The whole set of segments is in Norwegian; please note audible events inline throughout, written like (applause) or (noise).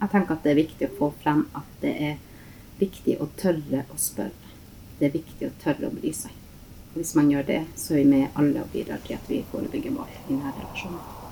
Jeg tenker at det er viktig å få frem at det er viktig å tørre å spørre. Det er viktig å tørre å bry seg. Hvis man gjør det, så er vi med alle og bidrar til at vi forebygger vold i nære relasjoner.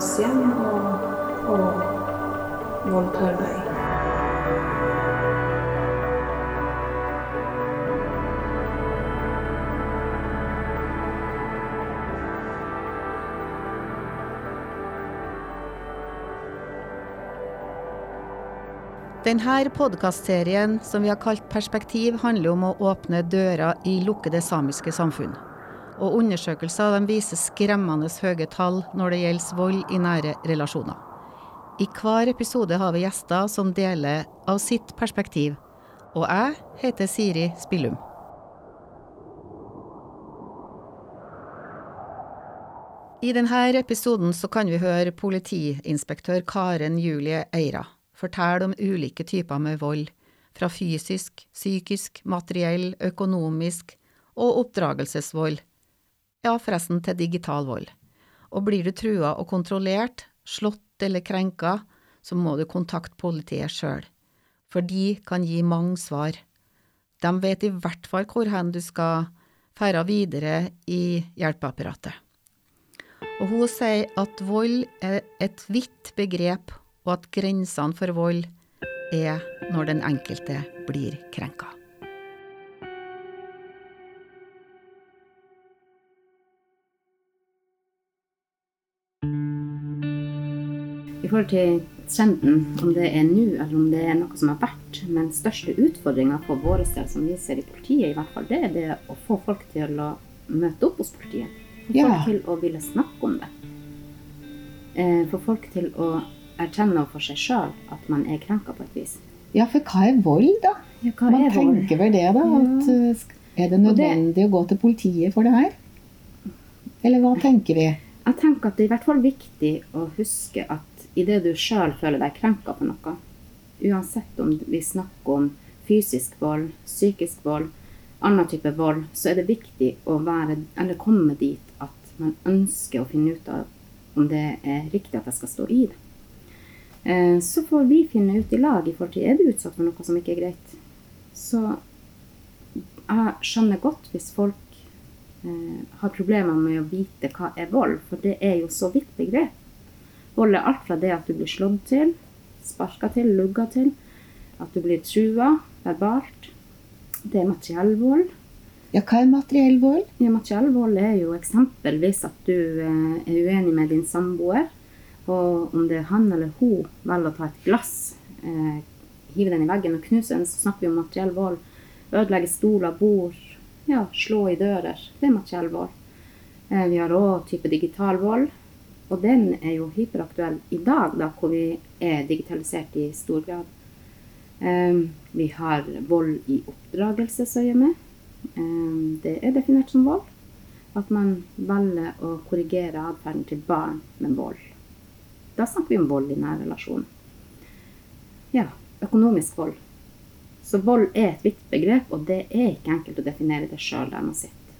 Vårt hjem og, og voldtar deg. Denne podkastserien som vi har kalt Perspektiv, handler om å åpne dører i lukkede samiske samfunn. Og undersøkelser de viser skremmende høye tall når det gjelder vold i nære relasjoner. I hver episode har vi gjester som deler av sitt perspektiv. Og jeg heter Siri Spillum. I denne episoden kan vi høre politiinspektør Karen Julie Eira fortelle om ulike typer med vold, fra fysisk, psykisk, materiell, økonomisk og oppdragelsesvold, ja forresten til digital vold. Og blir du trua og kontrollert, slått eller krenka, så må du kontakte politiet sjøl, for de kan gi mange svar. De vet i hvert fall hvor hen du skal ferde videre i hjelpeapparatet. Og hun sier at vold er et vidt begrep, og at grensene for vold er når den enkelte blir krenka. Forhold til trenden, om det er nå eller om det er noe som har vært, men største utfordringa for vår del, som vi ser i politiet, i hvert fall, det er det å få folk til å møte opp hos politiet. Få Ja. folk til å ville snakke om det. Eh, Få folk til å erkjenne for seg sjøl at man er krenka på et vis. Ja, for hva er vold, da? Ja, hva Man er vold? tenker vel det, da. At, uh, er det nødvendig det- å gå til politiet for det her? Eller hva tenker vi? Jeg tenker at det er i hvert fall viktig å huske at idet du sjøl føler deg krenka på noe, uansett om vi snakker om fysisk vold, psykisk vold, annen type vold, så er det viktig å være, eller komme dit at man ønsker å finne ut av om det er riktig at jeg skal stå i det. Eh, Så får vi finne ut i lag i forhold til er du utsatt for noe som ikke er greit. Så jeg skjønner godt hvis folk eh, har problemer med å vite hva er vold, for det er jo så vidt begrep. Vold er alt fra det at du blir slått til, sparka til, lugga til, at du blir trua verbalt. Det er materiell vold. Ja, hva er materiell vold? Ja, materiell vold er jo eksempelvis at du eh, er uenig med din samboer, og om det er han eller hun velger å ta et glass, eh, hive den i veggen og knuse den, så snakker vi om materiell vold. Ødelegge stoler, bord, ja, slå i dører. Det er materiell vold. Eh, vi har òg type digital vold, og den er jo hyperaktuell i dag, da, hvor vi er digitalisert i stor grad. Eh, vi har vold i oppdragelsesøyemed. Eh, det er definert som vold. At man velger å korrigere atferden til barn med vold. Da snakker vi om vold i nær relasjon. Ja, økonomisk vold. Så vold er et vidt begrep, og det er ikke enkelt å definere det sjøl der man sitter.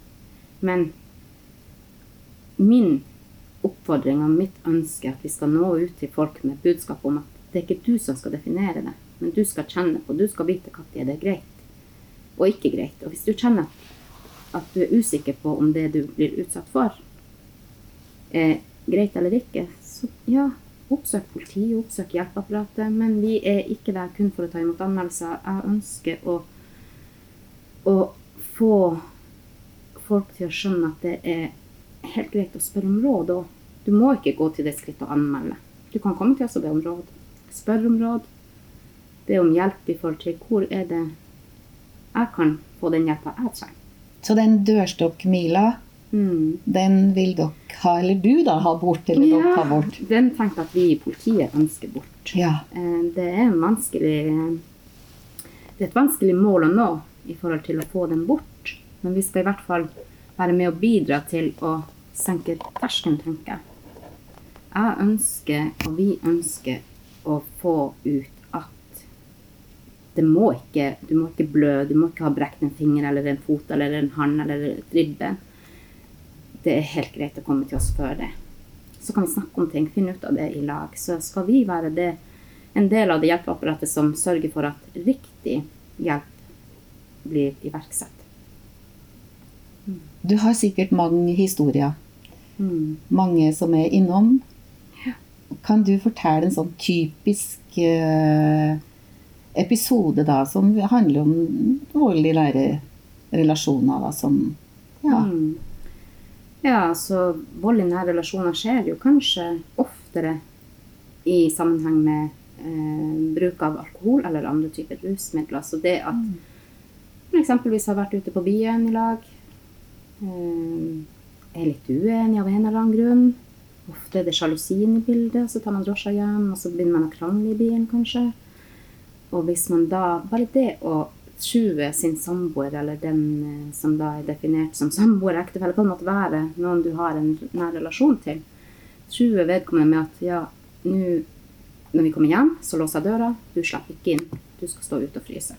Men min oppfordring og mitt ønske at vi skal nå ut til folk med budskap om at det er ikke du som skal definere det, men du skal kjenne på, du skal vite når det er greit og ikke greit. Og hvis du kjenner at du er usikker på om det du blir utsatt for, er greit eller ikke, så ja, oppsøk politiet, oppsøk hjelpeapparatet. Men vi er ikke der kun for å ta imot anmeldelser. Jeg ønsker å, å få folk til å skjønne at det er helt greit å spørre om råd. Og du må ikke gå til det skrittet å anmelde. Du kan komme til oss og be om råd. Spørre om råd. Be om hjelp i forhold til hvor er det jeg kan få den hjelpa jeg trenger. Så den dørstokkmila, Mm. den vil dere ha, eller du da, ha bort, eller dere ha bort? den tenkte at vi i politiet ønsker bort. Ja. Eh, Det er en vanskelig Det er et vanskelig mål å nå i forhold til å få den bort. Men vi skal i hvert fall være med å bidra til å senke terskelen, tenker jeg. Jeg ønsker, og vi ønsker, å få ut at det må ikke, du må ikke blø, du må ikke ha brekt en finger eller en fot eller en hånd eller et ribben. Det er helt greit å komme til oss før det. Så kan vi snakke om ting, finne ut av det i lag. Så skal vi være det, en del av det hjelpeapparatet som sørger for at riktig hjelp blir iverksatt. Du har sikkert mange historier, Mm. mange som er innom. Kan du fortelle en sånn typisk eh, episode da, som handler om vold i nære relasjoner, da, som ja, Mm. Ja, så vold i nære relasjoner skjer jo kanskje oftere i sammenheng med eh, bruk av alkohol eller andre typer rusmidler. Så det at man eksempelvis har vært ute på byen i lag, er litt uenig av en eller annen grunn. Ofte er det sjalusien i bildet, så tar man drosja hjem, og så begynner man å krangle i bilen, kanskje. Og hvis man da Bare det å true sin samboer, eller den eh, som da er definert som samboer, ektefelle, kan måtte være noen du har en nær relasjon til, true vedkommende med at ja, nå når vi kommer hjem, så låser jeg døra, du slipper ikke inn, du skal stå ute og fryse.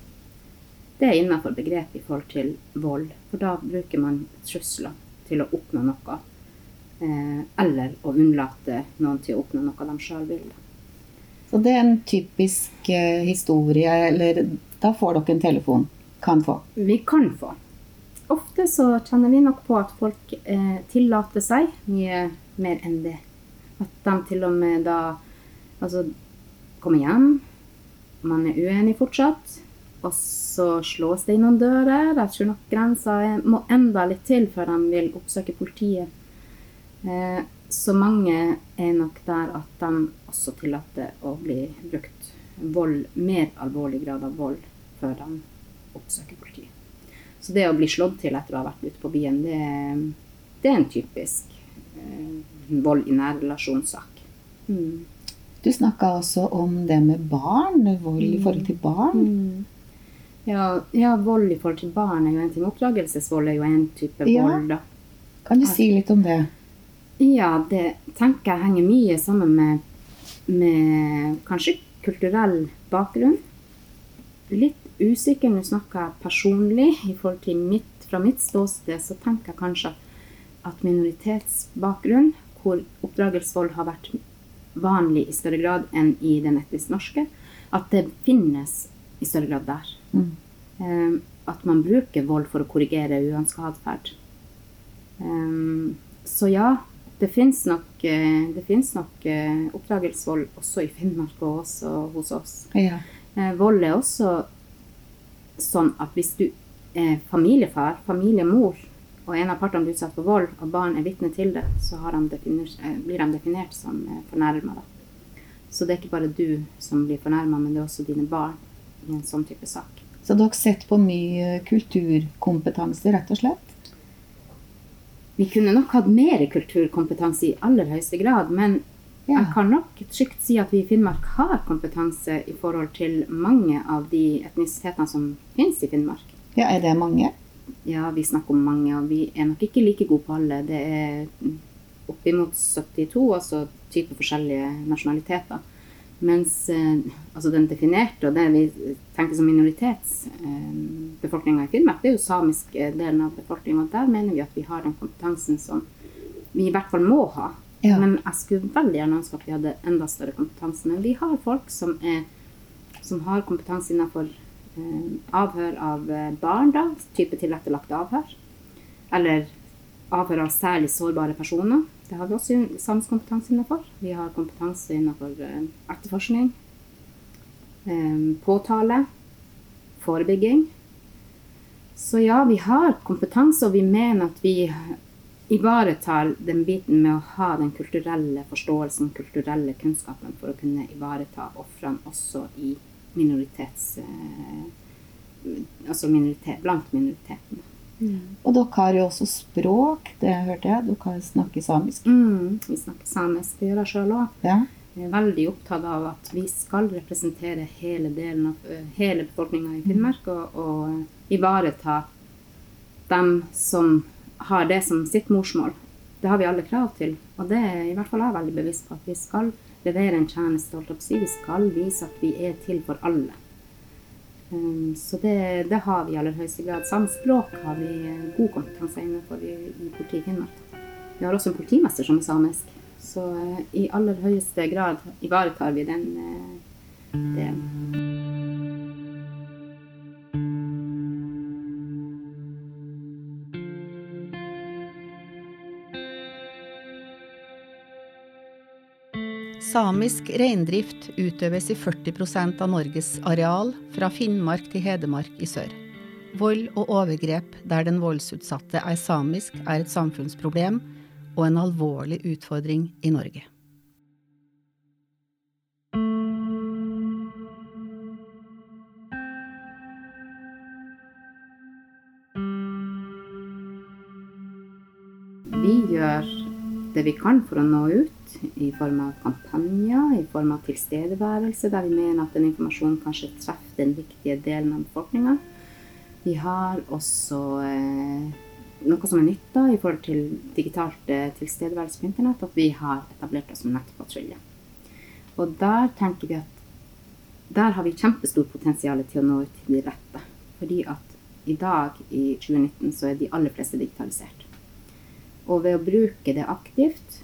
Det er innenfor begrepet i forhold til vold, for da bruker man trusler til å oppnå noe. Eh, eller å unnlate noen til å oppnå noe de sjøl vil. Så det er en typisk eh, historie, eller da får dere en telefon. Kan få. Vi kan få. Ofte så kjenner vi nok på at folk eh, tillater seg mye mer enn det. At de til og med da altså, kommer hjem, man er uenig fortsatt, og så slås det inn noen dører. er ikke nok grenser. Jeg må enda litt til før de vil oppsøke politiet. Eh, så mange er nok der at de også tillater å bli brukt vold, mer alvorlig grad av vold, før de oppsøker politiet. Så det å bli slått til etter å ha vært ute på byen, det, det er en typisk eh, vold i nær relasjonssak. Mm. Du snakka også om det med barn, vold i forhold til barn. Ja, ja, vold i forhold til barn er jo en ting. Oppdragelsesvold er jo en type Ja. vold, da. Kan du si litt om det? Ja, det tenker jeg henger mye sammen med, med kanskje kulturell bakgrunn. Litt usikker, nå snakker jeg personlig. I forhold til mitt, fra mitt ståsted så tenker jeg kanskje at minoritetsbakgrunn, hvor oppdragelsesvold har vært vanlig i større grad enn i den etnisk norske, at det finnes i større grad der. Mm. Eh, at man bruker vold for å korrigere uønska atferd. Um, så ja, det fins nok, eh, det nok eh, oppdragelsesvold også i Finnmark og også hos oss. Ja. Eh, vold er også sånn at hvis du er familiefar, familiemor, og en av partene blir utsatt for vold, og barn er vitne til det, så blir de definert som fornærma. Så det er ikke bare du som blir fornærma, men det er også dine barn i en sånn type sak. Så dere sitter på mye kulturkompetanse, rett og slett? Vi kunne nok hatt mer kulturkompetanse i aller høyeste grad, men Ja. jeg kan nok trygt si at vi i Finnmark har kompetanse i forhold til mange av de etnisitetene som finnes i Finnmark. Ja, er det mange? Ja, vi snakker om mange, og vi er nok ikke like gode på alle. Det er oppimot 72, altså typer forskjellige nasjonaliteter. Mens eh, altså den definerte, og det vi tenker som minoritetsbefolkninga i Finnmark, det er jo samisk eh, delen av befolkninga. Der mener vi at vi har den kompetansen som vi i hvert fall må ha. Ja. Men jeg skulle veldig gjerne ønske at vi hadde enda større kompetanse. Men vi har folk som, er, som har kompetanse innenfor eh, avhør av eh, barn, da, type tilrettelagte avhør. Eller avhør av særlig sårbare personer. Det har vi også samisk kompetanse innenfor. Vi har kompetanse innenfor eh, etterforskning, eh, påtale, forebygging. Så ja, vi har kompetanse, og vi mener at vi ivaretar den biten med å ha den kulturelle forståelsen, kulturelle kunnskapen, for å kunne ivareta ofrene også i minoritets... eh, Altså minoritet, blant minoritetene. Og dere har jo også språk, det hørte jeg. Dere snakker samisk. Mm, vi snakker samisk, det gjør jeg sjøl òg. Ja. Jeg er veldig opptatt av at vi skal representere hele, delen av, eh, hele befolkninga i Finnmark, og, og ivareta dem som har det som sitt morsmål. Det har vi alle krav til, og det er i hvert fall jeg veldig bevisst på. At vi skal levere en tjeneste. Vi skal vise at vi er til for alle. Um, så det, det har vi i aller høyeste grad. Samme språk har vi eh, god kompetanse innenfor i, i politiet i Finnmark. Vi har også en politimester som er samisk. Så eh, i aller høyeste grad ivaretar vi den eh, delen. Samisk reindrift utøves i 40% av Norges areal, fra Finnmark til Hedmark i sør. Vold og overgrep der den voldsutsatte er samisk, er et samfunnsproblem og en alvorlig utfordring i Norge. Vi gjør det vi kan for å nå ut, i form av kampanjer, i form av tilstedeværelse, der vi mener at den informasjonen kanskje treffer den viktige delen av befolkninga. Vi har også eh, noe som er nytt da, i forhold til digitalt eh, tilstedeværelse på internett, at vi har etablert oss som nettpatrulje. Og der tenker vi at der har vi kjempestort potensial til å nå ut til de rette. Fordi at i dag, i 2019, så er de aller fleste digitalisert. Og ved å bruke det aktivt,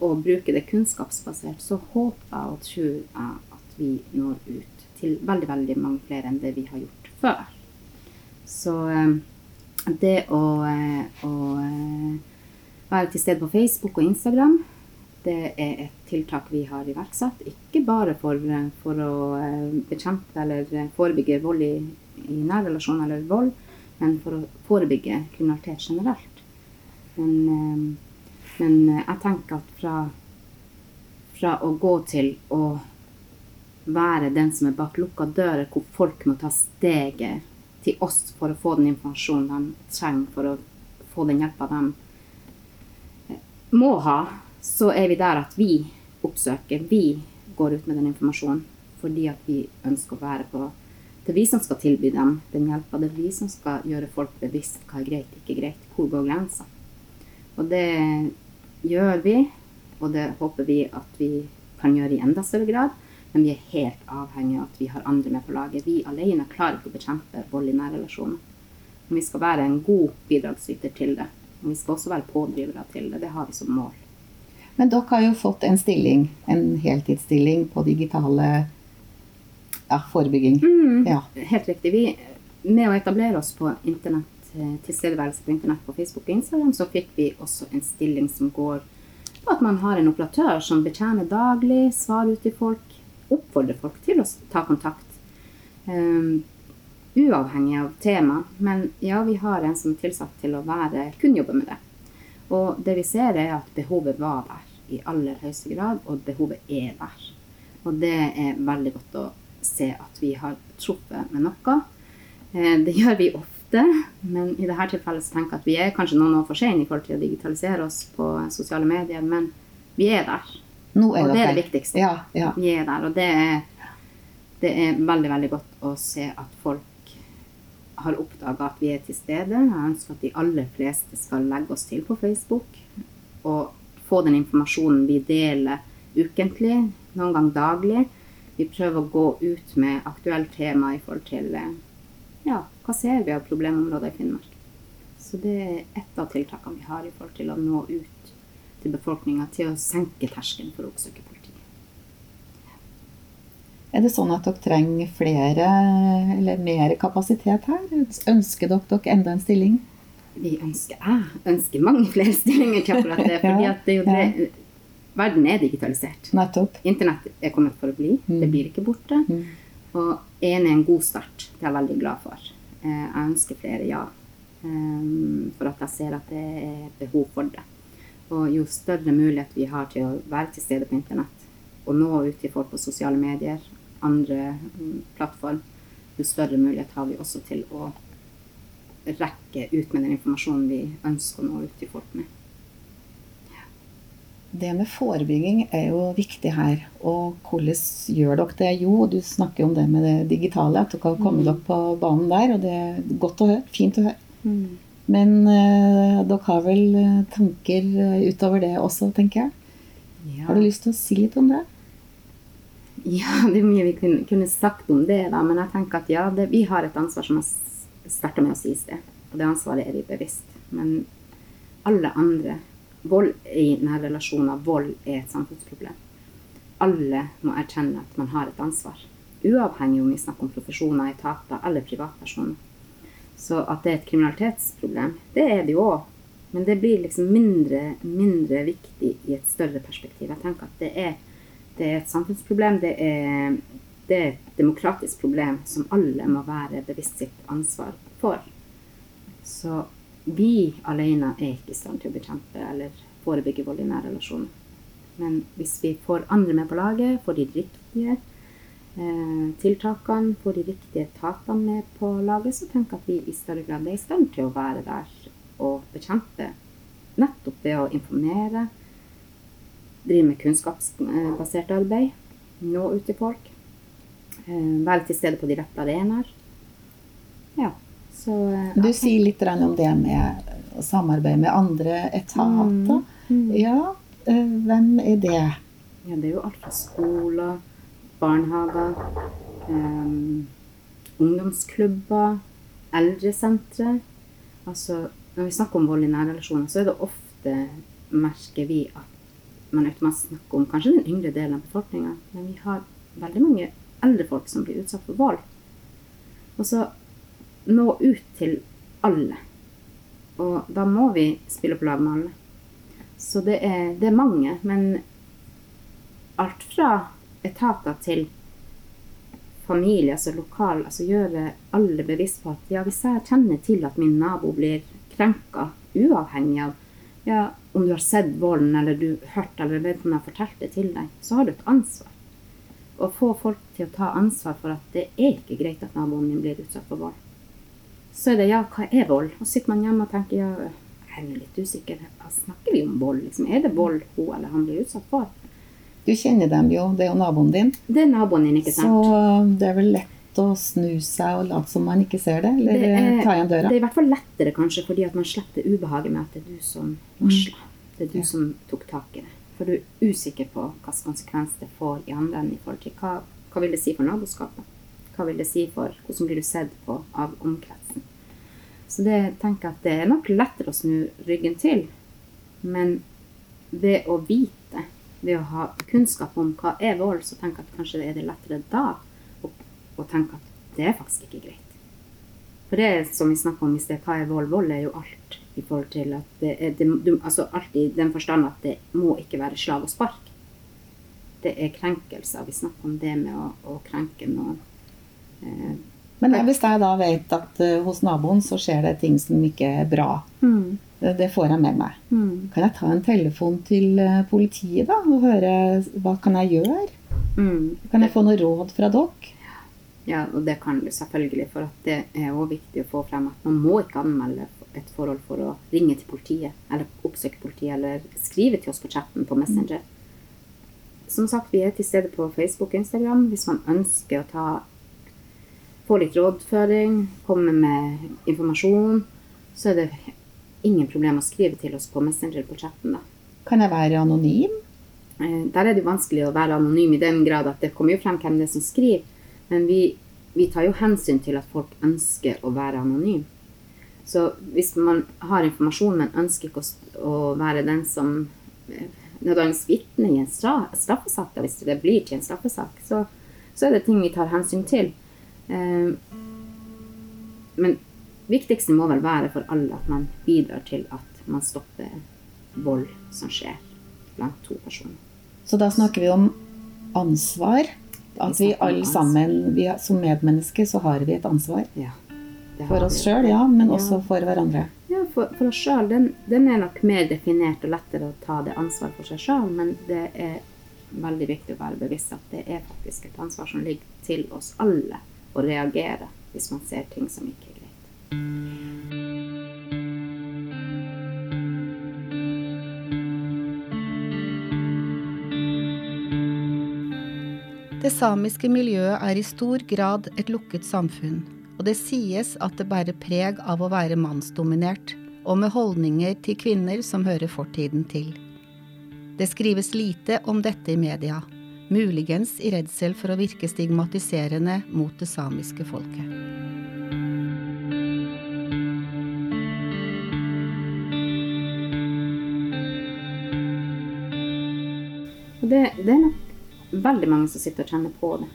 og bruke det kunnskapsbasert, så håper jeg og tror jeg at vi når ut til veldig, veldig mange flere enn det vi har gjort før. Så eh, det å, eh, å eh, være til stede på Facebook og Instagram, det er et tiltak vi har iverksatt. Ikke bare for, for å bekjempe eller forebygge vold i, i nær relasjon eller vold, men for å forebygge kriminalitet generelt. Men, men eh, jeg tenker at fra, fra å gå til å være den som er bak lukka dører, hvor folk må ta steget til oss for å få den informasjonen de trenger for å få den hjelpa de eh, må ha, så er vi der at vi oppsøker, vi går ut med den informasjonen fordi at vi ønsker å være på Det er vi som skal tilby dem den hjelpa. Det er vi som skal gjøre folk bevisst hva er greit, ikke greit. Hvor går grensa? Og det gjør vi, og det håper vi at vi kan gjøre i enda større grad. Men vi er helt avhengig av at vi har andre med på laget. Vi alene klarer ikke å bekjempe vold i nære relasjoner. Men vi skal være en god bidragsyter til det. Men vi skal også være pådrivere til det. Det har vi som mål. Men dere har jo fått en stilling, en heltidsstilling på digitale ja, forebygging. Ja. Helt riktig. Vi, med å etablere oss på internett, tilstedeværelse på internett på Facebook og Instagram, så fikk vi også en stilling som går på at man har en operatør som betjener daglig, svarer ut til folk, oppfordrer folk til å ta kontakt. Um, uavhengig av tema. Men ja, vi har en som er tilsatt til å være, kun jobbe med det. Og det vi ser er at behovet var der i aller høyeste grad, og behovet er der. Og det er veldig godt å se at vi har truffet med noe. Eh, Det gjør vi ofte, men i dette tilfellet så tenker jeg at vi er kanskje noen år for sene i forhold til å digitalisere oss på sosiale medier, men vi er der. Nå Og er det er det viktigste. Ja, ja. Vi er der, og det er, det er veldig, veldig godt å se at folk har oppdaga at vi er til stede. Jeg ønsker at de aller fleste skal legge oss til på Facebook og få den informasjonen vi deler ukentlig, noen gang daglig. Vi prøver å gå ut med aktuelle tema i forhold til eh, ja, hva ser vi av problemområder i Finnmark. Så det er et av tiltakene vi har i forhold til å nå ut til befolkninga, til å senke terskelen for å oppsøke politiet. Er det sånn at dere trenger flere eller mer kapasitet her? Ønsker dere dere enda en stilling? Vi ønsker, jeg ønsker mange flere stillinger til akkurat det. (laughs) fordi at det er jo det, verden er digitalisert. Nettopp. Internett er kommet for å bli. Det blir ikke borte. Mm. Og én er en god start. Det er jeg veldig glad for. Eh, Jeg ønsker flere, ja. eh, for at jeg ser at det er behov for det. Og jo større mulighet vi har til å være til stede på internett, og nå ut til folk på sosiale medier, andre mm, plattform, jo større mulighet har vi også til å rekke ut med den informasjonen vi ønsker å nå ut til folk med. Det med forebygging er jo viktig her. Og hvordan gjør dere det? Jo, du snakker om det med det digitale, at dere har kommet Mm. dere på banen der. Og det er godt å høre. Fint å høre. Mm. Men eh, dere har vel eh, tanker eh, utover det også, tenker jeg. Ja. Har du lyst til å si litt om det? Ja, (laughs) det er mye vi kunne, kunne sagt om det, da. Men jeg tenker at ja, det, vi har et ansvar, som jeg starta med å si i sted. Og det ansvaret er vi bevisst. Men alle andre Vold i nære relasjoner, vold er et samfunnsproblem. Alle må erkjenne at man har et ansvar. Uavhengig om vi snakker om profesjoner, etater eller privatpersoner. Så at det er et kriminalitetsproblem, det er det jo òg. Men det blir liksom mindre, mindre viktig i et større perspektiv. Jeg tenker at det er, det er et samfunnsproblem. Det er, det er et demokratisk problem som alle må være bevisst sitt ansvar for. Så vi alene er ikke i stand til å bekjempe eller forebygge vold i nære relasjoner. Men hvis vi får andre med på laget, får de riktige eh, tiltakene, får de riktige etatene med på laget, så tenker jeg at vi i større grad er i stand til å være der og bekjempe. Nettopp ved å informere, drive med kunnskapsbasert arbeid, nå ut til folk, eh, være til stede på de rette arenaer. Ja, så okay. Du sier litt om det med å samarbeide med andre etater. Mm. Ja, eh, hvem er det? Ja, det er jo alt fra skoler, barnehager, em, ungdomsklubber, eldresentre. Altså, når vi snakker om vold i nære relasjoner, så er det ofte, merker vi, at man automatisk snakker om kanskje den yngre delen av befolkninga, men vi har veldig mange eldre folk som blir utsatt for vold. Og så nå ut til alle. Og da må vi spille på lag med alle. Så det er, det er mange, men alt fra etater til familie, altså lokal, altså gjøre alle bevisst på at ja, hvis jeg kjenner til at min nabo blir krenka, uavhengig av ja, om du har sett volden, eller du hørt eller vet om jeg har fortalt det til deg, så har du et ansvar. Å få folk til å ta ansvar for at det er ikke greit at naboen min blir utsatt for vold. Så er det ja, hva er vold? Og sitter man hjemme og tenker ja, jeg er litt usikker. Hva snakker vi om vold? Liksom? Er det vold hun eller han blir utsatt for? Du kjenner dem jo, det er jo naboen din. Det er naboen din, ikke sant. Så det er vel lett å snu seg og late som man ikke ser det, eller Det er- ta igjen døra. Det er i hvert fall lettere kanskje fordi at man slipper ubehaget med at det er du som varsla. Det er du Mm. Ja. som tok tak i det. For du er usikker på hvilken konsekvens det får i andre enden i forhold til hva, hva vil det si for naboskapet? Hva vil det si for hvordan blir du sett på av omkretsen? Så det jeg at det er nok lettere å snu ryggen til. Men ved å vite, ved å ha kunnskap om hva er vold, så tenker jeg at kanskje er det lettere da å, å tenke at det er faktisk ikke greit. For det som vi snakker om i sted, hva er vold? Vold er jo alt i forhold til at det er det, du, altså alt i den forstand at det må ikke være slag og spark. Det er krenkelser. Vi snakker om det med å, å krenke noen. Eh, Men hvis jeg da vet at eh, hos naboen så skjer det ting som ikke er bra, det, det får jeg med meg. mm, Kan jeg ta en telefon til eh, politiet da, og høre hva kan jeg gjøre? mm. Kan jeg få noe råd fra dere? Ja, og det kan du selvfølgelig, for at det er også viktig å få frem at man må ikke anmelde et forhold for å ringe til politiet, eller oppsøke politiet, eller skrive til oss på chatten på Messenger. Som sagt, vi er til stede på Facebook og Instagram hvis man ønsker å ta litt rådføring, komme med informasjon, så er det ingen problem å skrive til oss på Messenger på chatten. da. Kan jeg være anonym? Eh, Der er det jo vanskelig å være anonym i den grad at det kommer jo frem hvem det er som skriver. Men vi, vi tar jo hensyn til at folk ønsker å være anonym. Så hvis man har informasjon, men ønsker ikke å, være den som eh, nødvendigvis vitne i en stra, straffesak, da, hvis det blir til en straffesak, så, så er det ting vi tar hensyn til. Eh, men viktigste må vel være for alle at man bidrar til at man stopper vold som skjer blant to personer. Så da snakker vi om ansvar. At vi alle sammen, vi, som medmennesker, så har vi et ansvar. Ja. For oss sjøl, ja, men også for hverandre. Ja, for, for oss sjøl. Den, den er nok mer definert og lettere å ta det ansvaret for seg sjøl, men det er veldig viktig å være bevisst at det er faktisk et ansvar som ligger til oss alle å reagere hvis man ser ting som ikke er greit. Det samiske miljøet er i stor grad et lukket samfunn, og det sies at det bærer preg av å være mannsdominert, og med holdninger til kvinner som hører fortiden til. Det skrives lite om dette i media, muligens i redsel for å virke stigmatiserende mot det samiske folket. Det, det er nok veldig mange som sitter og kjenner på det.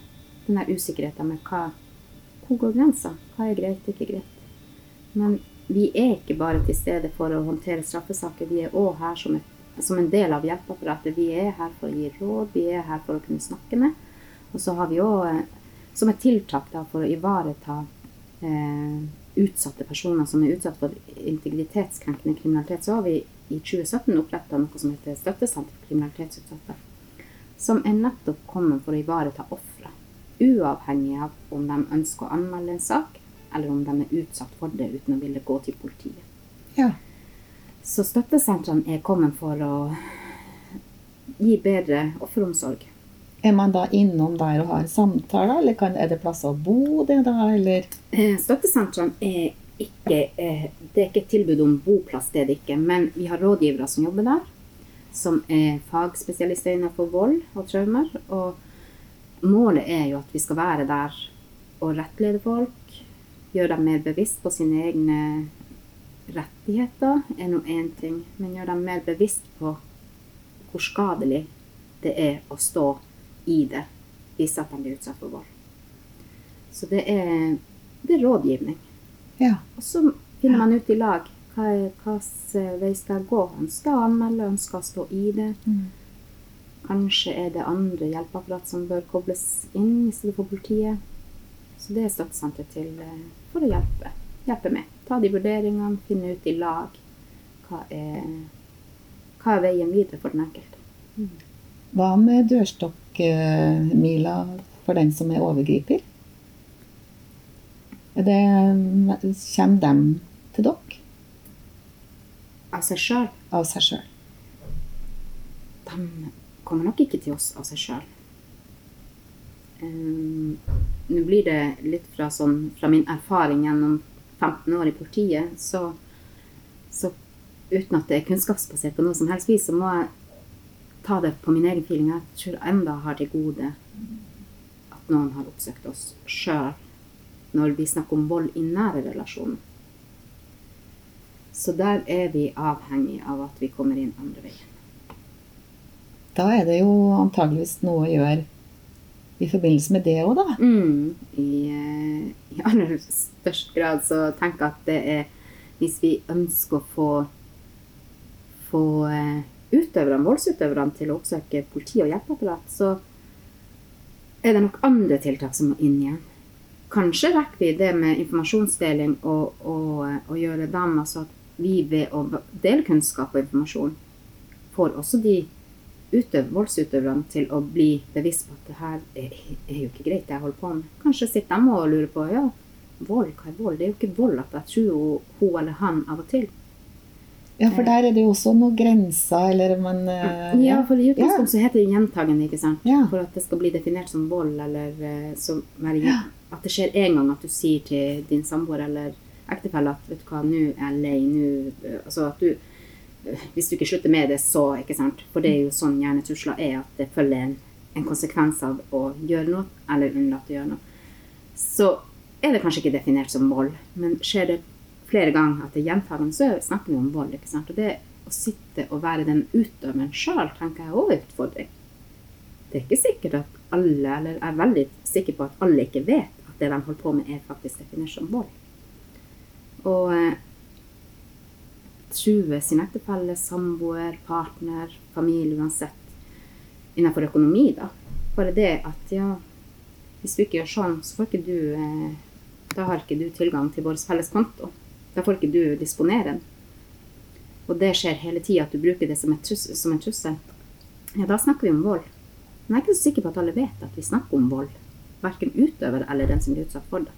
Den der usikkerheten med hva, hvor går grensa? Hva er greit, ikke greit? Men vi er ikke bare til stede for å håndtere straffesaker, vi er òg her som, et, som en del av hjelpeapparatet. Vi er her for å gi råd, vi er her for å kunne snakke med. Og så har vi òg som et tiltak da, for å ivareta eh, utsatte personer som er utsatt for integritetskrenkende kriminalitet, så har vi i 2017 oppretta noe som heter Støttesenter for kriminalitetsutsatte. Som er nettopp kommet for å ivareta ofre. Uavhengig av om de ønsker å anmelde en sak, eller om de er utsatt for det uten å ville gå til politiet. Ja. Så støttesentrene er kommet for å gi bedre offeromsorg. Er man da innom der og har samtaler, eller kan, er det plasser å bo det da, eller? Eh, Støttesentrene er ikke eh, Det er ikke et tilbud om boplass, det er det ikke. Men vi har rådgivere som jobber der, som er fagspesialister innenfor vold og traumer. Og målet er jo at vi skal være der og rettlede folk. Gjøre dem mer bevisst på sine egne rettigheter, er nå én ting. Men gjør dem mer bevisst på hvor skadelig det er å stå i det hvis at de blir utsatt for vold. Så det er, det er rådgivning. Ja. Og så finner man ut i lag hva hvilken vei skal jeg gå. Jeg å anmelde, jeg å stå i det. Kanskje er det andre hjelpeapparat som bør kobles inn i stedet for politiet. Så det er støttesenteret til eh, for å hjelpe, hjelpe med. Ta de vurderingene, finne ut i lag hva er, hva er veien videre for den enkelte. Hva med dørstokkmila for den som er overgriper? Er det, kommer dem til dere Av seg sjøl. av seg sjøl? De kommer nok ikke til oss av seg sjøl. Nå blir det litt fra, sånn, fra min erfaring gjennom 15 år i politiet, så, så uten at det er kunnskapsbasert på noe som helst vis, så må jeg ta det på min egen feeling. Jeg tror enda har til gode at noen har oppsøkt oss sjøl når vi snakker om vold i nære relasjoner. Så der er vi avhengig av at vi kommer inn andre veien. Da er det jo antageligvis noe å gjøre i forbindelse med det òg, da. Mm, i, eh, I aller størst grad så tenker jeg at det er hvis vi ønsker å få, få eh, utøverne, voldsutøverne til å oppsøke politi og hjelpeapparat, så er det nok andre tiltak som må inn igjen. Kanskje rekker vi det med informasjonsdeling og, og, og gjøre dem altså at vi ved å dele kunnskap og informasjon får også de utøv, voldsutøverne til å bli bevisst på at det her er, er jo ikke greit, det jeg holder på med. Kanskje sitter de og lurer på ja, vold, hva er vold? Det er jo ikke vold at jeg tror hun, eller han av og til. Ja, for der er det jo også noen grenser, eller man eh, Ja, for i utgangspunktet så heter det gjentagende, ikke sant? Ja. For at det skal bli definert som vold, eller eh, som være, at det skjer en gang at du sier til din samboer eller ektefelle at vet du hva, nå er jeg lei, nå eh, Altså at du Hvis du ikke slutter med det, så ikke sant? For det er jo sånn hjernetusler er, at det følger en, en konsekvens av å gjøre noe, eller unnlate å gjøre noe. Så er det kanskje ikke definert som vold, men skjer det flere ganger at det er gjentagende, så snakker vi om vold. ikke sant? Og det å sitte og være den utøveren sjøl, tenker jeg òg er utfordring. Det er ikke sikkert at alle, eller jeg er veldig sikker på at alle ikke vet at det de holder på med, er faktisk definert som vold. Og eh, true sin ektefelle, samboer, partner, familie, uansett, innenfor økonomi, da. Bare det at ja, hvis du ikke gjør sånn, så får ikke du eh, da har ikke du tilgang til vår felles konto. Da får ikke du disponere den. Og det skjer hele tida at du bruker det som, trus- som en trussel. Ja, da snakker vi om vold. Men jeg er ikke så sikker på at alle vet at vi snakker om vold. Verken utøver eller den som blir utsatt for det.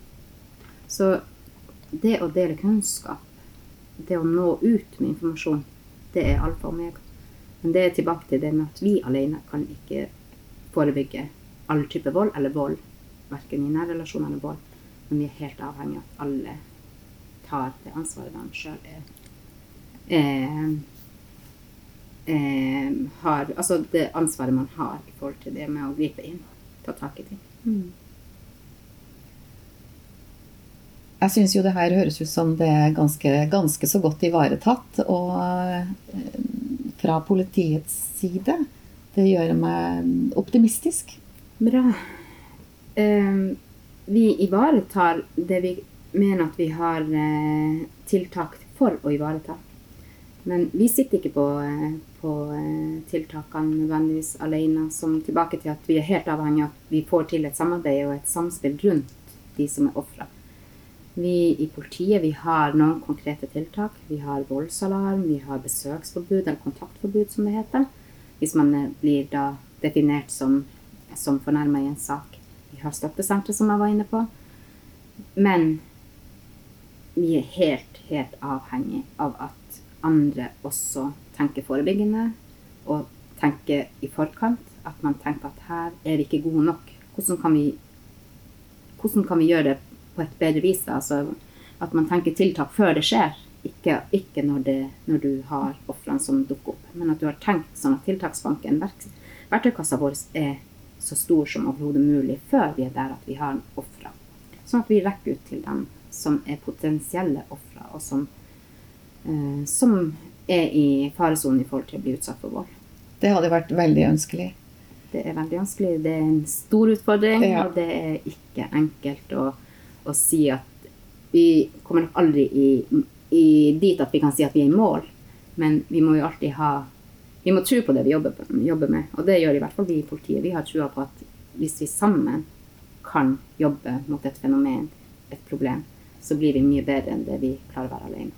Så det å dele kunnskap, det å nå ut med informasjon, det er alfa og omega. Men det er tilbake til det med at vi alene kan ikke forebygge all type vold eller vold. Verken i nære relasjoner eller vold. Men vi er helt avhengig av at alle tar det ansvaret de sjøl er eh, eh, har, altså det ansvaret man har i forhold til det med å gripe inn, ta tak i ting. Jeg syns jo det her høres ut som det er ganske, ganske så godt ivaretatt. Og eh, fra politiets side. Det gjør meg optimistisk. Bra. Eh, vi ivaretar det vi mener at vi har eh, tiltak for å ivareta. Men vi sitter ikke på, eh, på eh, tiltakene nødvendigvis alene, som tilbake til at vi er helt avhengig av at vi får til et samarbeid og et samspill rundt de som er ofre. Vi i politiet vi har noen konkrete tiltak. Vi har voldsalarm, vi har besøksforbud, eller kontaktforbud som det heter. Hvis man eh, blir da definert som, som fornærma i en sak. Vi har støttesentre, som jeg var inne på. Men vi er helt, helt avhengig av at andre også tenker forebyggende og tenker i forkant. At man tenker at her er vi ikke gode nok. Hvordan kan vi, hvordan kan vi gjøre det på et bedre vis? Altså, at man tenker tiltak før det skjer, ikke, ikke når, det, når du har ofrene som dukker opp. Men at du har tenkt sånn at tiltaksbanken, verk, verktøykassa vår, er så stor som overhodet mulig før vi er der at vi har ofre. Sånn at vi rekker ut til dem som er potensielle ofre, og som, eh, som er i faresonen i forhold til å bli utsatt for vold. Det hadde vært veldig ønskelig. Det er veldig ønskelig. Det er en stor utfordring, Ja. og det er ikke enkelt å, å si at vi kommer nok aldri i, i dit at vi kan si at vi er i mål, men vi må jo alltid ha Vi må tro på det vi jobber, jobber med, og det gjør i hvert fall vi i politiet. Vi har trua på at hvis vi sammen kan jobbe mot et fenomen, et problem, så blir vi mye bedre enn det vi klarer å være alene.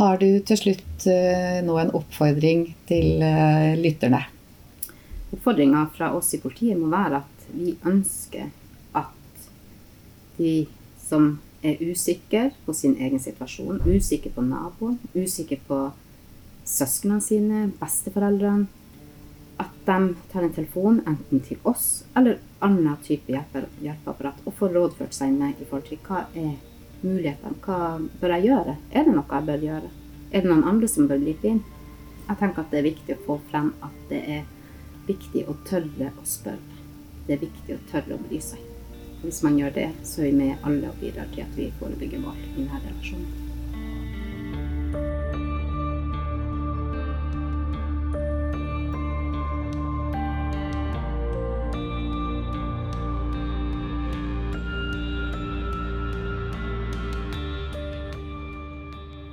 Har du til slutt eh, nå en oppfordring til eh, lytterne? Oppfordringa fra oss i politiet må være at vi ønsker de som er usikre på sin egen situasjon, usikre på naboen, usikre på søsknene sine, besteforeldrene, at de tar en telefon enten til oss eller annen type hjelpeapparat og får rådført seg med i forhold til hva er mulighetene, hva bør jeg gjøre? Er det noe jeg bør gjøre? Er det noen andre som bør gripe inn? Jeg tenker at det er viktig å få frem at det er viktig å tørre å spørre. Det er viktig å tørre å bry seg. Hvis man gjør det, så er vi med alle og bidrar til at vi forebygger vold i nære relasjoner.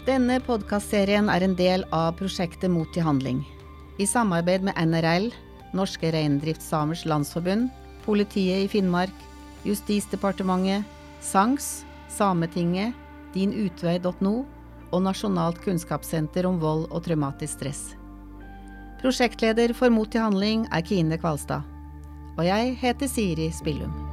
Denne podkastserien er en del av prosjektet Mot til handling. I samarbeid med NRL, Norske Reindriftssamers Landsforbund, Politiet i Finnmark, Justisdepartementet, SANKS, Sametinget, dinutvei.no og Nasjonalt kunnskapssenter om vold og traumatisk stress. Prosjektleder for Mot til handling er Kine Kvalstad. Og jeg heter Siri Spillum.